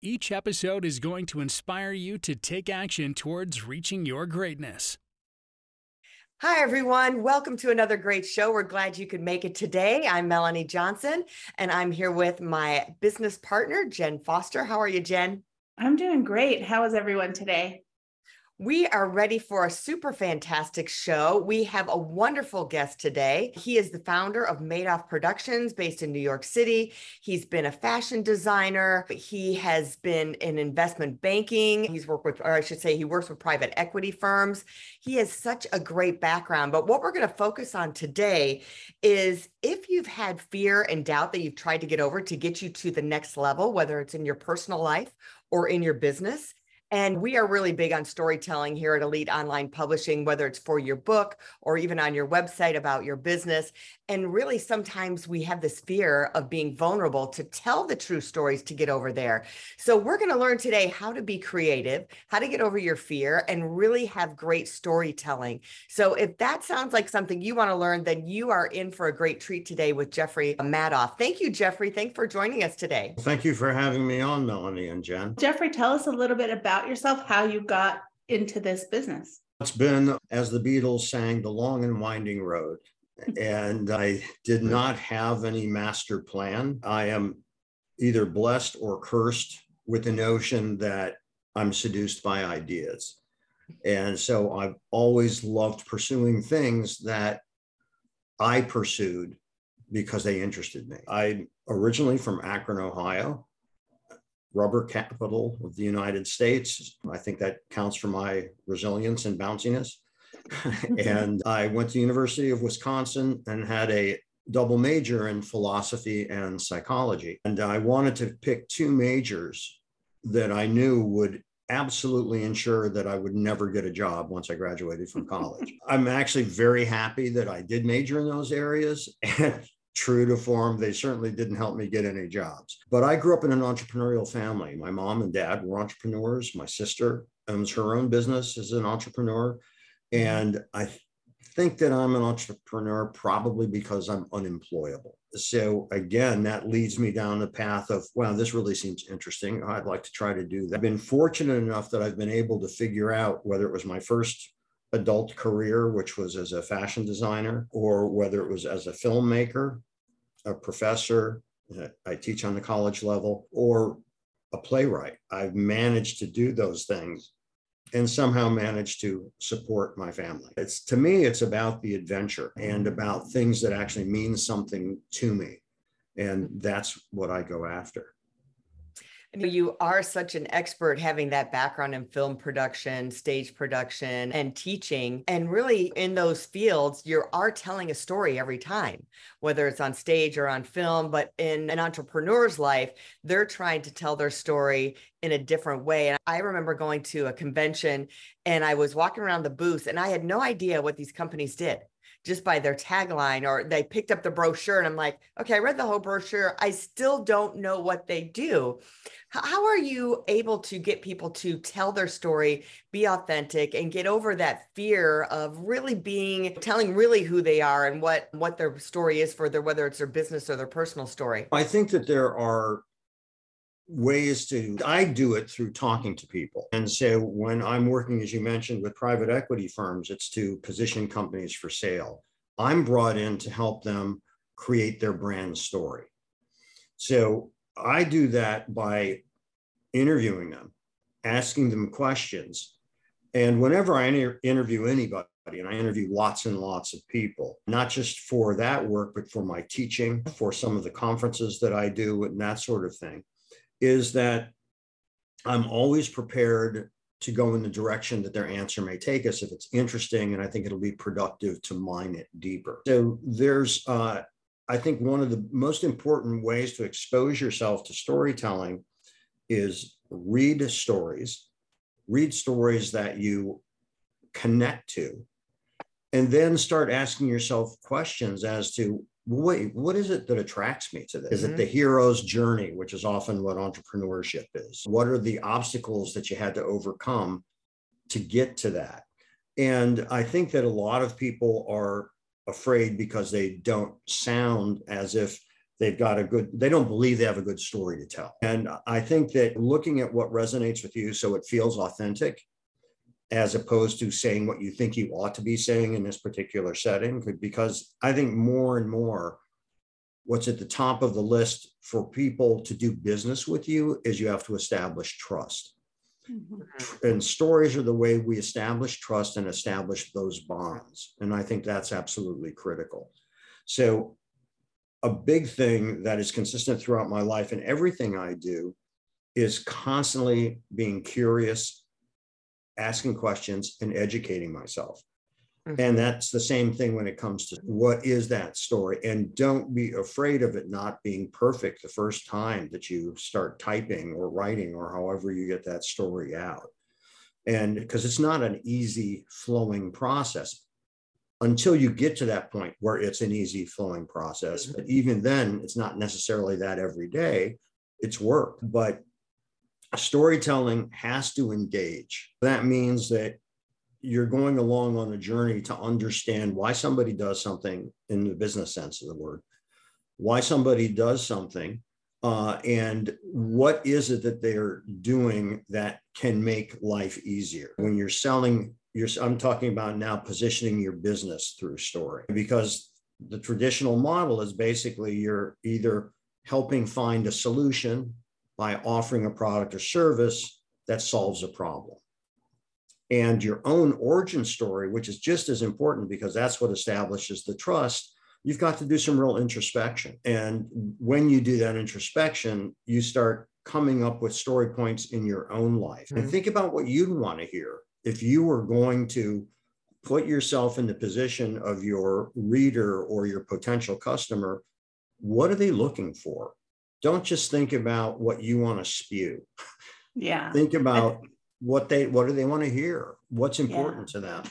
Each episode is going to inspire you to take action towards reaching your greatness. Hi, everyone. Welcome to another great show. We're glad you could make it today. I'm Melanie Johnson, and I'm here with my business partner, Jen Foster. How are you, Jen? I'm doing great. How is everyone today? We are ready for a super fantastic show. We have a wonderful guest today. He is the founder of Madoff Productions based in New York City. He's been a fashion designer. He has been in investment banking. He's worked with, or I should say, he works with private equity firms. He has such a great background. But what we're going to focus on today is if you've had fear and doubt that you've tried to get over to get you to the next level, whether it's in your personal life or in your business, and we are really big on storytelling here at Elite Online Publishing, whether it's for your book or even on your website about your business. And really, sometimes we have this fear of being vulnerable to tell the true stories to get over there. So, we're going to learn today how to be creative, how to get over your fear, and really have great storytelling. So, if that sounds like something you want to learn, then you are in for a great treat today with Jeffrey Madoff. Thank you, Jeffrey. Thanks for joining us today. Thank you for having me on, Melanie and Jen. Jeffrey, tell us a little bit about yourself, how you got into this business. It's been, as the Beatles sang, the long and winding road and I did not have any master plan. I am either blessed or cursed with the notion that I'm seduced by ideas. And so I've always loved pursuing things that I pursued because they interested me. I'm originally from Akron, Ohio, rubber capital of the United States. I think that counts for my resilience and bounciness. and I went to University of Wisconsin and had a double major in philosophy and psychology. And I wanted to pick two majors that I knew would absolutely ensure that I would never get a job once I graduated from college. I'm actually very happy that I did major in those areas. And true to form, they certainly didn't help me get any jobs. But I grew up in an entrepreneurial family. My mom and dad were entrepreneurs. My sister owns her own business as an entrepreneur. And I think that I'm an entrepreneur probably because I'm unemployable. So again, that leads me down the path of, wow, this really seems interesting. I'd like to try to do that. I've been fortunate enough that I've been able to figure out whether it was my first adult career, which was as a fashion designer, or whether it was as a filmmaker, a professor, I teach on the college level, or a playwright. I've managed to do those things and somehow manage to support my family. It's to me, it's about the adventure and about things that actually mean something to me. And that's what I go after you are such an expert having that background in film production, stage production, and teaching. And really, in those fields, you are telling a story every time, whether it's on stage or on film. But in an entrepreneur's life, they're trying to tell their story in a different way. And I remember going to a convention and I was walking around the booth and I had no idea what these companies did just by their tagline or they picked up the brochure and I'm like, okay, I read the whole brochure. I still don't know what they do. How are you able to get people to tell their story, be authentic, and get over that fear of really being telling really who they are and what what their story is for their whether it's their business or their personal story? I think that there are ways to i do it through talking to people. And so when i'm working as you mentioned with private equity firms it's to position companies for sale. I'm brought in to help them create their brand story. So I do that by interviewing them, asking them questions. And whenever I inter- interview anybody, and I interview lots and lots of people, not just for that work, but for my teaching, for some of the conferences that I do, and that sort of thing, is that I'm always prepared to go in the direction that their answer may take us if it's interesting and I think it'll be productive to mine it deeper. So there's uh, I think one of the most important ways to expose yourself to storytelling is read stories, read stories that you connect to, and then start asking yourself questions as to wait, what is it that attracts me to this? Is it the mm-hmm. hero's journey, which is often what entrepreneurship is? What are the obstacles that you had to overcome to get to that? And I think that a lot of people are afraid because they don't sound as if they've got a good, they don't believe they have a good story to tell. And I think that looking at what resonates with you so it feels authentic as opposed to saying what you think you ought to be saying in this particular setting because i think more and more what's at the top of the list for people to do business with you is you have to establish trust. Mm-hmm. and stories are the way we establish trust and establish those bonds and i think that's absolutely critical. So a big thing that is consistent throughout my life and everything i do is constantly being curious asking questions and educating myself. Mm-hmm. And that's the same thing when it comes to what is that story? And don't be afraid of it not being perfect the first time that you start typing or writing or however you get that story out. And because it's not an easy flowing process until you get to that point where it's an easy flowing process. Mm-hmm. But even then, it's not necessarily that every day, it's work. But storytelling has to engage. That means that you're going along on a journey to understand why somebody does something in the business sense of the word, why somebody does something, uh, and what is it that they're doing that can make life easier. When you're selling, you're, I'm talking about now positioning your business through story because the traditional model is basically you're either helping find a solution by offering a product or service that solves a problem. And your own origin story, which is just as important because that's what establishes the trust, you've got to do some real introspection. And when you do that introspection, you start coming up with story points in your own life. Mm-hmm. And think about what you'd want to hear if you were going to put yourself in the position of your reader or your potential customer. What are they looking for? Don't just think about what you want to spew. Yeah. think about what they what do they want to hear? What's important yeah. to them?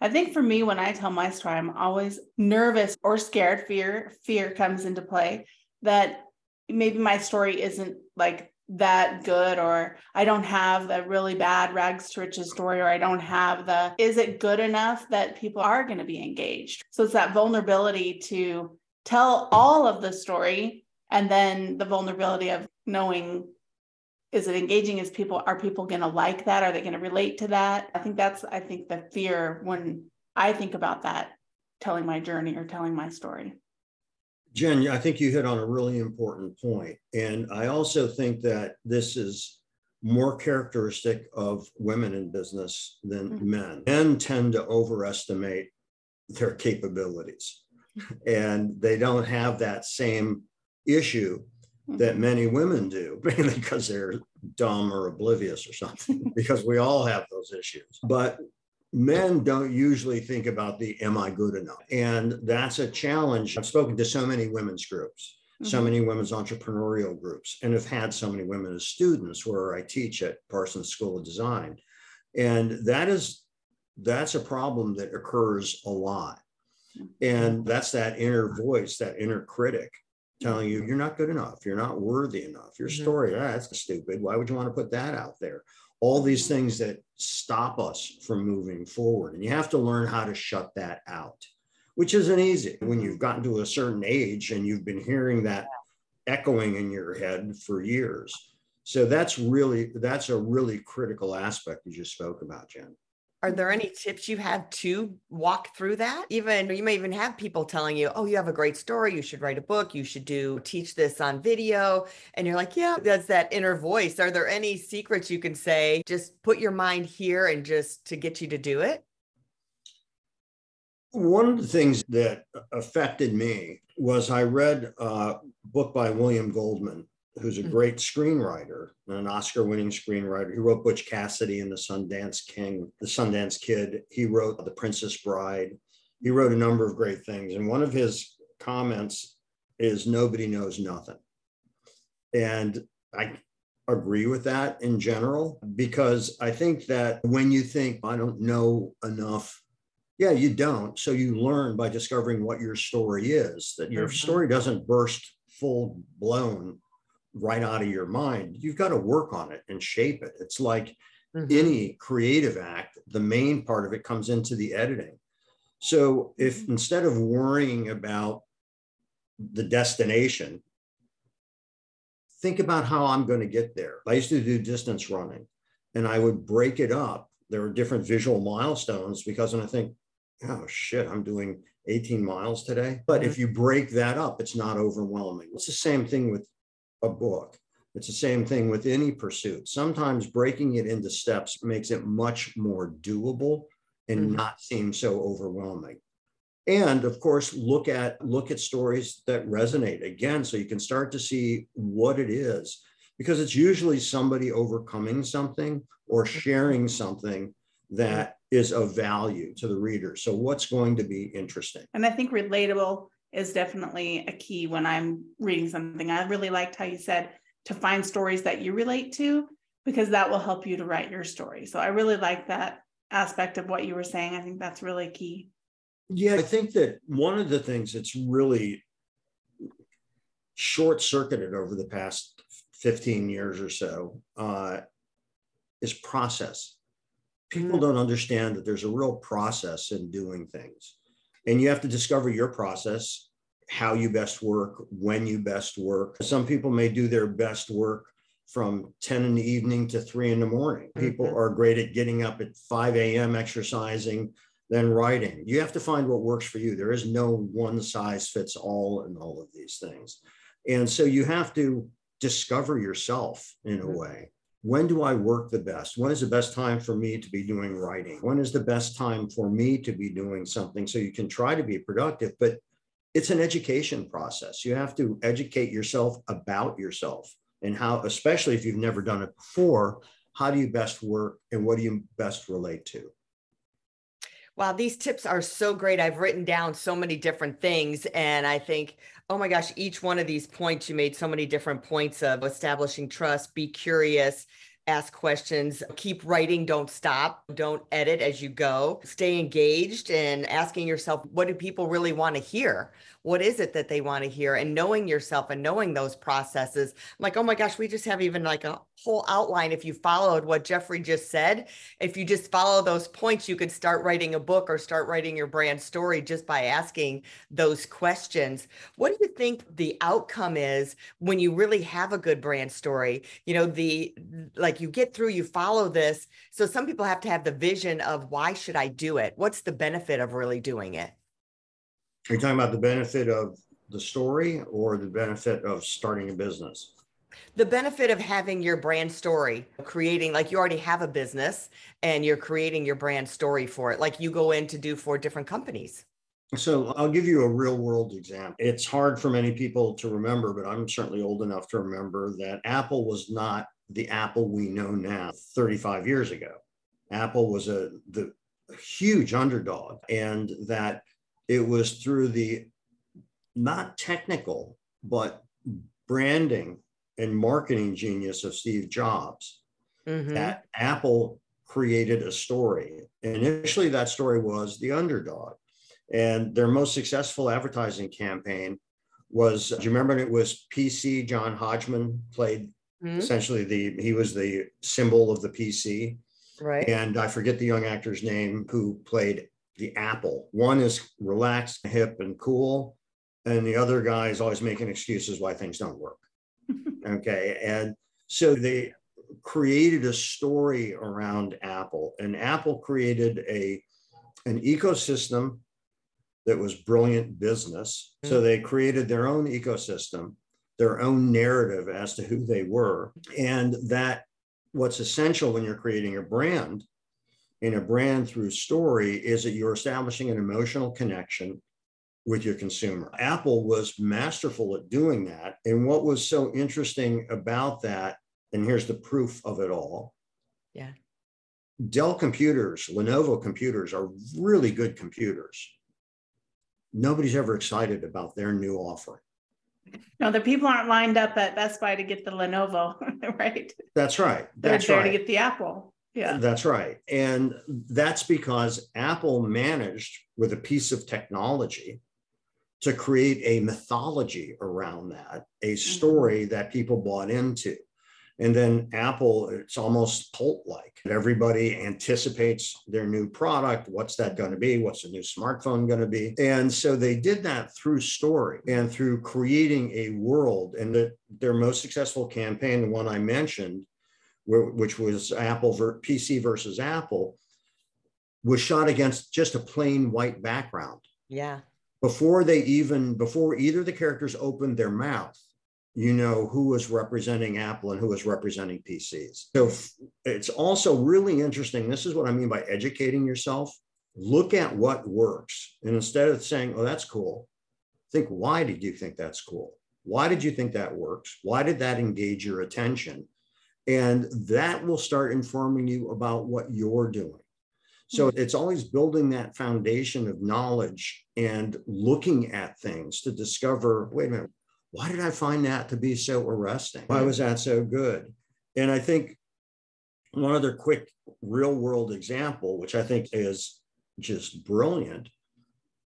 I think for me, when I tell my story, I'm always nervous or scared. Fear, fear comes into play that maybe my story isn't like that good, or I don't have the really bad rags to riches story, or I don't have the is it good enough that people are going to be engaged? So it's that vulnerability to tell all of the story and then the vulnerability of knowing is it engaging? Is people are people going to like that? Are they going to relate to that? I think that's i think the fear when i think about that telling my journey or telling my story. Jen i think you hit on a really important point. And i also think that this is more characteristic of women in business than mm-hmm. men. Men tend to overestimate their capabilities. And they don't have that same issue that mm-hmm. many women do, mainly because they're dumb or oblivious or something, because we all have those issues. But men don't usually think about the am I good enough? And that's a challenge. I've spoken to so many women's groups, mm-hmm. so many women's entrepreneurial groups, and have had so many women as students where I teach at Parsons School of Design. And that is that's a problem that occurs a lot. Mm-hmm. And that's that inner voice, that inner critic telling you you're not good enough, you're not worthy enough. Your mm-hmm. story, ah, that's stupid. Why would you want to put that out there? All these mm-hmm. things that stop us from moving forward. And you have to learn how to shut that out, which isn't easy when mm-hmm. you've gotten to a certain age and you've been hearing that echoing in your head for years. So that's really that's a really critical aspect you just spoke about, Jen. Are there mm-hmm. any tips you have to walk through that? Even you may even have people telling you, "Oh, you have a great story. You should write a book. You should do teach this on video." And you're like, "Yeah, that's that inner voice." Are there any secrets you can say? Just put your mind here and just to get you to do it. One of the things that affected me was I read a book by William Goldman who's a hmm. great screenwriter, and an Oscar winning screenwriter. He wrote Butch Cassidy and the Sundance King, the Sundance Kid. He wrote The Princess Bride. He wrote a number of great things. And one of his comments is nobody knows nothing. And I agree with that in general because I think that when you think, I don't know enough, yeah, you don't. So you learn by discovering what your story is, that your mm-hmm. story doesn't burst full blown right out of your mind. You've got to work on it and shape it. It's like mm-hmm. any creative act, the main part of it comes into the editing. So if mm-hmm. instead of worrying about the destination, think about how I'm going to get there. I used to do distance running and I would break it up. There were different visual milestones because, and I think, oh shit, I'm doing 18 miles today. But if mm-hmm. you break that up, it's not overwhelming. It's the same thing with a book. It's the same thing with any pursuit. Sometimes breaking it into steps makes it much more doable and mm-hmm. not seem so overwhelming and of course look at look at stories that resonate again so you can start to see what it is because it's usually somebody overcoming something or mm-hmm. sharing something that is of value to the reader so what's going to be interesting and i think relatable is definitely a key when i'm reading something i really liked how you said to find stories that you relate to because that will help you to write your story so i really like that aspect of what you were saying i think that's really key yeah, I think that one of the things that's really short circuited over the past 15 years or so uh, is process. People mm-hmm. don't understand that there's a real process in doing things. And you have to discover your process, how you best work, when you best work. Some people may do their best work from 10 in the evening to three in the morning. People mm-hmm. are great at getting up at 5 a.m., exercising, then writing. You have to find what works for you. There is no one size fits all in all of these things. And so you have to discover yourself in a mm-hmm. way. When do I work the best? When is the best time for me to be doing writing? When is the best time for me to be doing something? So you can try to be productive, but it's an education process. You have to educate yourself about yourself and how, especially if you've never done it before, how do you best work and what do you best relate to? Wow, these tips are so great. I've written down so many different things. And I think, oh my gosh, each one of these points, you made so many different points of establishing trust, be curious, ask questions, keep writing, don't stop, don't edit as you go, stay engaged and asking yourself, what do people really want to hear? What is it that they want to hear? And knowing yourself and knowing those processes. I'm like, oh my gosh, we just have even like a whole outline. If you followed what Jeffrey just said, if you just follow those points, you could start writing a book or start writing your brand story just by asking those questions. What do you think the outcome is when you really have a good brand story? You know, the like you get through, you follow this. So some people have to have the vision of why should I do it? What's the benefit of really doing it? Are you talking about the benefit of the story or the benefit of starting a business? The benefit of having your brand story, creating like you already have a business and you're creating your brand story for it, like you go in to do for different companies. So I'll give you a real world example. It's hard for many people to remember, but I'm certainly old enough to remember that Apple was not the Apple we know now 35 years ago. Apple was a the huge underdog and that it was through the not technical, but branding and marketing genius of Steve Jobs mm-hmm. that Apple created a story. And initially, that story was the underdog. And their most successful advertising campaign was do you remember it was PC? John Hodgman played mm-hmm. essentially the, he was the symbol of the PC. Right. And I forget the young actor's name who played the apple. One is relaxed, hip, and cool, and the other guy is always making excuses why things don't work. okay. And so they created a story around Apple, and Apple created a an ecosystem that was brilliant business. So mm. they created their own ecosystem, their own narrative as to who they were. And that what's essential when you're creating a brand in a brand through story is that you're establishing an emotional connection with your consumer. Apple was masterful at doing that. And what was so interesting about that, and here's the proof of it all. Yeah. Dell computers, Lenovo computers are really good computers. Nobody's ever excited about their new offering. No, the people aren't lined up at Best Buy to get the Lenovo, right? That's right. That's They're there right. to get the Apple. Yeah. That's right. And that's because Apple managed with a piece of technology to create a mythology around that, a mm-hmm. story that people bought into. And then Apple, it's almost cult like. Everybody anticipates their new product. What's that going to be? What's the new smartphone going to be? And so they did that through story and through creating a world. And the, their most successful campaign, the one I mentioned, which was Apple PC versus Apple, was shot against just a plain white background. Yeah. Before they even, before either the characters opened their mouth, you know who was representing Apple and who was representing PCs. So it's also really interesting. This is what I mean by educating yourself. Look at what works. And instead of saying, oh, that's cool, think, why did you think that's cool? Why did you think that works? Why did that engage your attention? And that will start informing you about what you're doing. So mm-hmm. it's always building that foundation of knowledge and looking at things to discover wait a minute, why did I find that to be so arresting? Why was that so good? And I think one other quick real world example, which I think is just brilliant,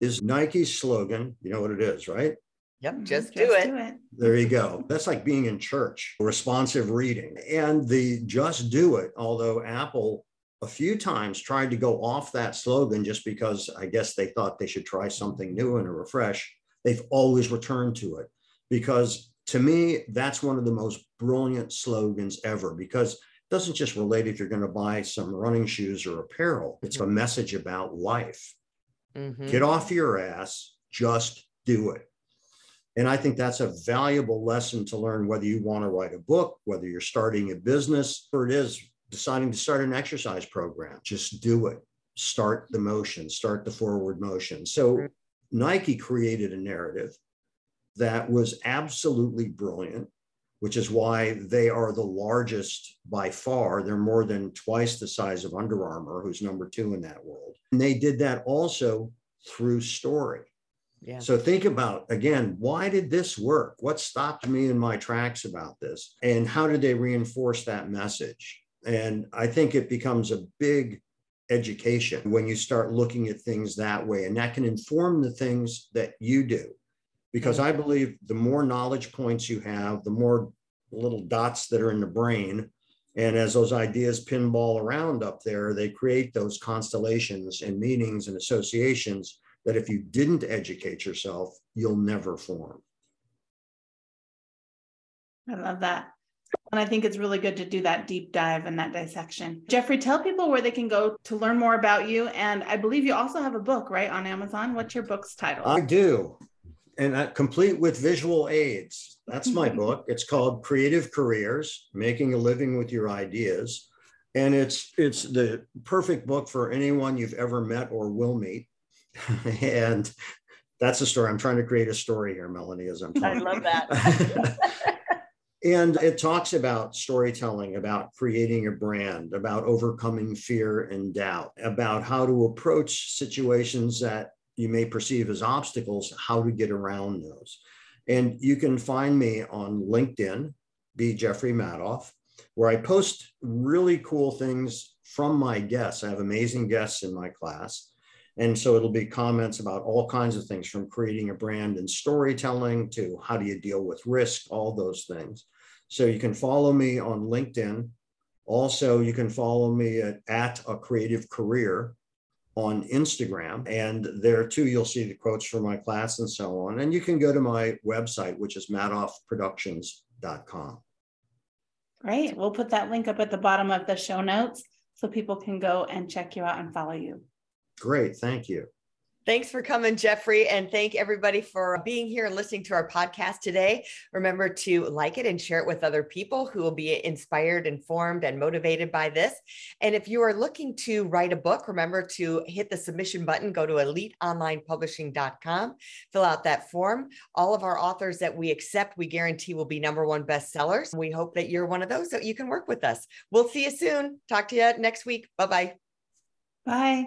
is Nike's slogan. You know what it is, right? Yep, mm-hmm. just, do, it. do it. There you go. That's like being in church, responsive reading. And the just do it, although Apple a few times tried to go off that slogan just because I guess they thought they should try something new and a refresh, they've always returned to it. Because to me, that's one of the most brilliant slogans ever because it doesn't just relate if you're going to buy some running shoes or apparel, it's a message about life. Mm-hmm. Get off your ass, just do it. And I think that's a valuable lesson to learn whether you want to write a book, whether you're starting a business, or it is deciding to start an exercise program. Just do it. Start the motion, start the forward motion. So Nike created a narrative that was absolutely brilliant, which is why they are the largest by far. They're more than twice the size of Under Armour, who's number two in that world. And they did that also through story. Yeah. So think about again, why did this work? What stopped me in my tracks about this? And how did they reinforce that message? And I think it becomes a big education when you start looking at things that way. And that can inform the things that you do. Because mm-hmm. I believe the more knowledge points you have, the more little dots that are in the brain. And as those ideas pinball around up there, they create those constellations and meanings and associations that if you didn't educate yourself, you'll never form. I love that. And I think it's really good to do that deep dive and that dissection. Jeffrey, tell people where they can go to learn more about you. And I believe you also have a book, right, on Amazon. What's your book's title? I do. And uh, complete with visual aids. That's my book. It's called Creative Careers Making a Living with Your Ideas. And it's it's the perfect book for anyone you've ever met or will meet and that's a story. I'm trying to create a story here, Melanie, as I'm talking. I love that. and it talks about storytelling, about creating a brand, about overcoming fear and doubt, about how to approach situations that you may perceive as obstacles, how to get around those. And you can find me on LinkedIn, be Jeffrey Madoff, where I post really cool things from my guests. I have amazing guests in my class. And so it'll be comments about all kinds of things from creating a brand and storytelling to how do you deal with risk, all those things. So you can follow me on LinkedIn. Also, you can follow me at, at a creative career on Instagram. And there too, you'll see the quotes from my class and so on. And you can go to my website, which is madoffproductions.com. Great. We'll put that link up at the bottom of the show notes so people can go and check you out and follow you. Great. Thank you. Thanks for coming, Jeffrey. And thank everybody for being here and listening to our podcast today. Remember to like it and share it with other people who will be inspired, informed, and motivated by this. And if you are looking to write a book, remember to hit the submission button, go to eliteonlinepublishing.com, fill out that form. All of our authors that we accept, we guarantee will be number one bestsellers. We hope that you're one of those that you can work with us. We'll see you soon. Talk to you next week. Bye-bye. Bye.